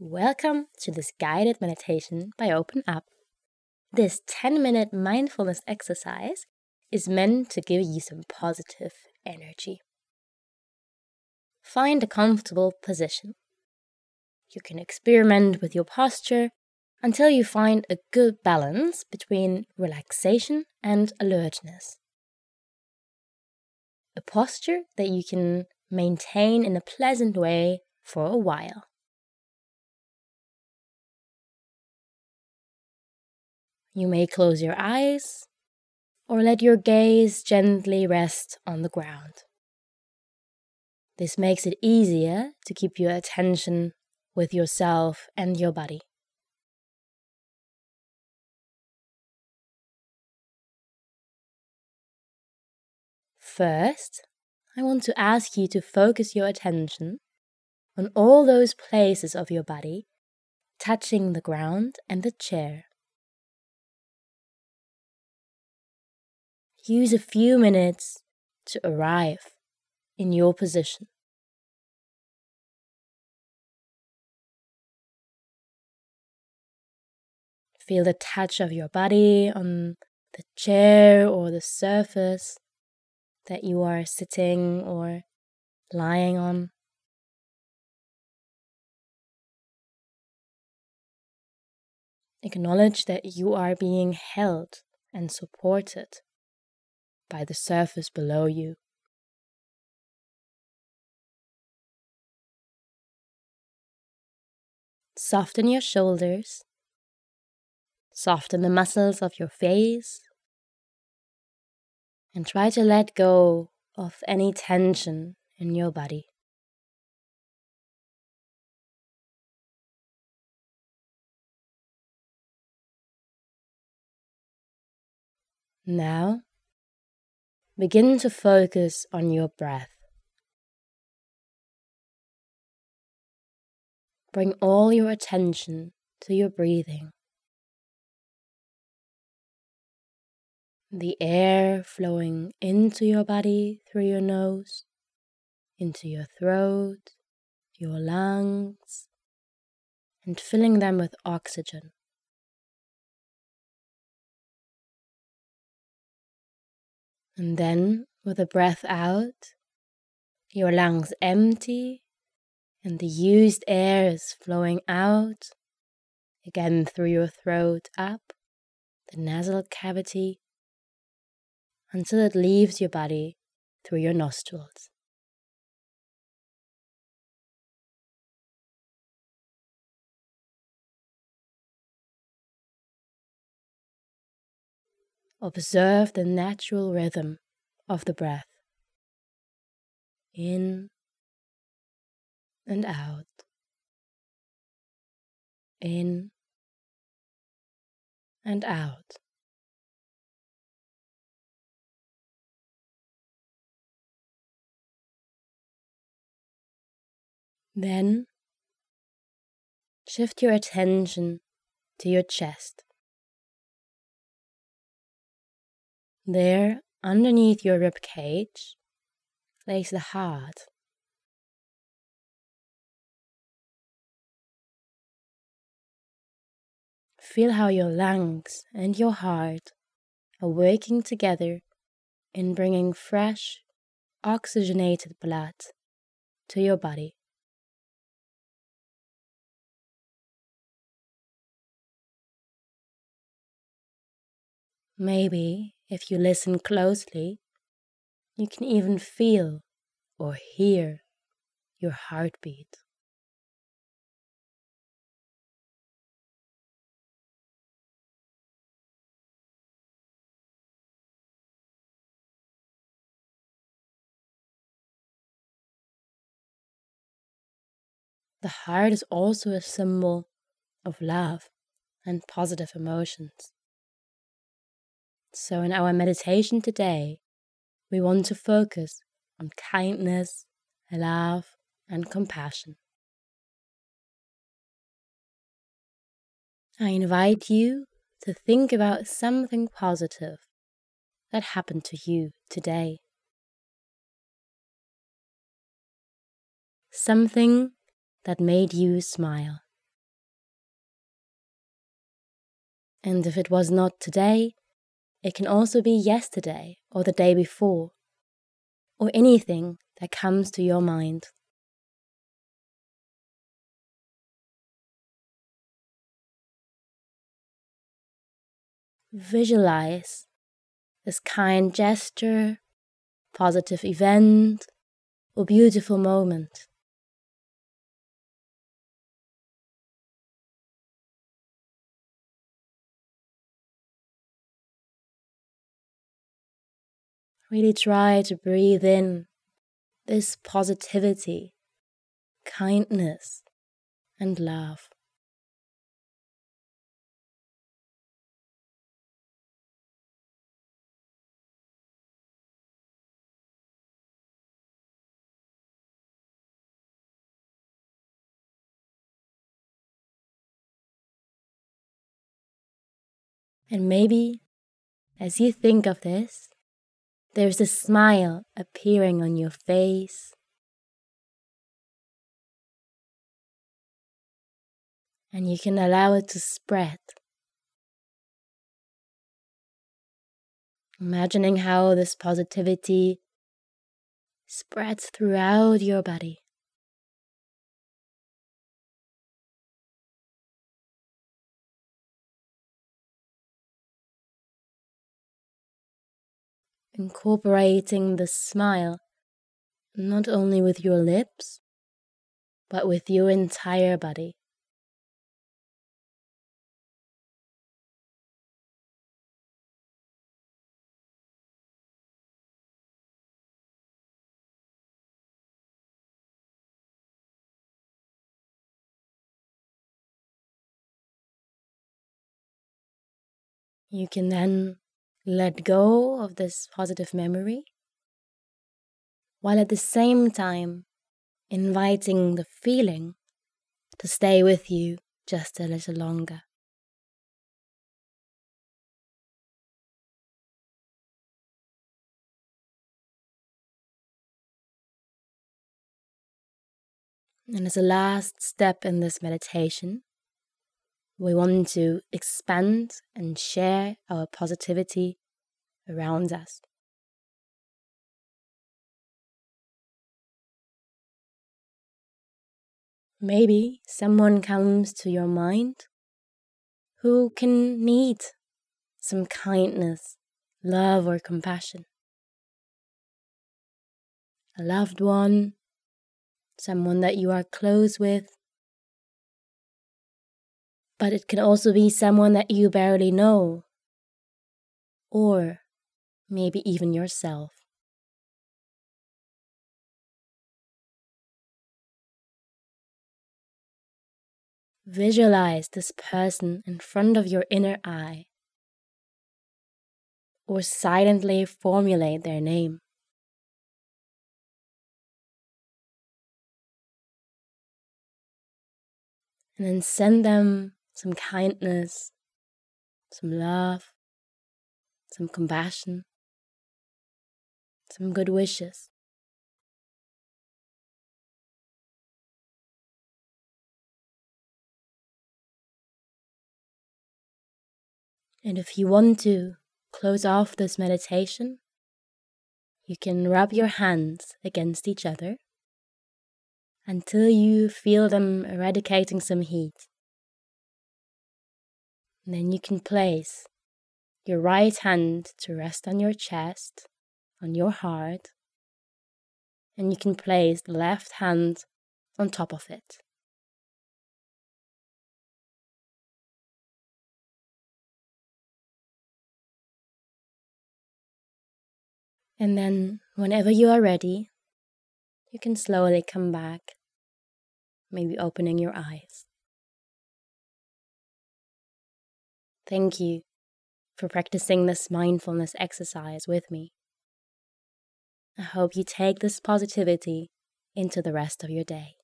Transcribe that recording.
Welcome to this guided meditation by OpenUp. This 10 minute mindfulness exercise is meant to give you some positive energy. Find a comfortable position. You can experiment with your posture until you find a good balance between relaxation and alertness. A posture that you can maintain in a pleasant way for a while. You may close your eyes or let your gaze gently rest on the ground. This makes it easier to keep your attention with yourself and your body. First, I want to ask you to focus your attention on all those places of your body touching the ground and the chair. Use a few minutes to arrive in your position. Feel the touch of your body on the chair or the surface that you are sitting or lying on. Acknowledge that you are being held and supported by the surface below you. Soften your shoulders. Soften the muscles of your face. And try to let go of any tension in your body. Now, Begin to focus on your breath. Bring all your attention to your breathing. The air flowing into your body through your nose, into your throat, your lungs, and filling them with oxygen. And then, with a breath out, your lungs empty and the used air is flowing out again through your throat up the nasal cavity until it leaves your body through your nostrils. Observe the natural rhythm of the breath in and out, in and out. Then shift your attention to your chest. There, underneath your rib cage, lays the heart. Feel how your lungs and your heart are working together in bringing fresh, oxygenated blood to your body. Maybe if you listen closely, you can even feel or hear your heartbeat. The heart is also a symbol of love and positive emotions. So, in our meditation today, we want to focus on kindness, love, and compassion. I invite you to think about something positive that happened to you today. Something that made you smile. And if it was not today, it can also be yesterday or the day before, or anything that comes to your mind. Visualize this kind gesture, positive event, or beautiful moment. Really try to breathe in this positivity, kindness, and love. And maybe as you think of this, there's a smile appearing on your face. And you can allow it to spread. Imagining how this positivity spreads throughout your body. Incorporating the smile not only with your lips, but with your entire body. You can then let go of this positive memory, while at the same time inviting the feeling to stay with you just a little longer. And as a last step in this meditation, we want to expand and share our positivity around us. Maybe someone comes to your mind who can need some kindness, love, or compassion. A loved one, someone that you are close with, but it can also be someone that you barely know, or maybe even yourself. Visualize this person in front of your inner eye, or silently formulate their name. And then send them some kindness, some love, some compassion, some good wishes. And if you want to close off this meditation, you can rub your hands against each other until you feel them eradicating some heat. And then you can place your right hand to rest on your chest, on your heart, and you can place the left hand on top of it. And then, whenever you are ready, you can slowly come back, maybe opening your eyes. Thank you for practicing this mindfulness exercise with me. I hope you take this positivity into the rest of your day.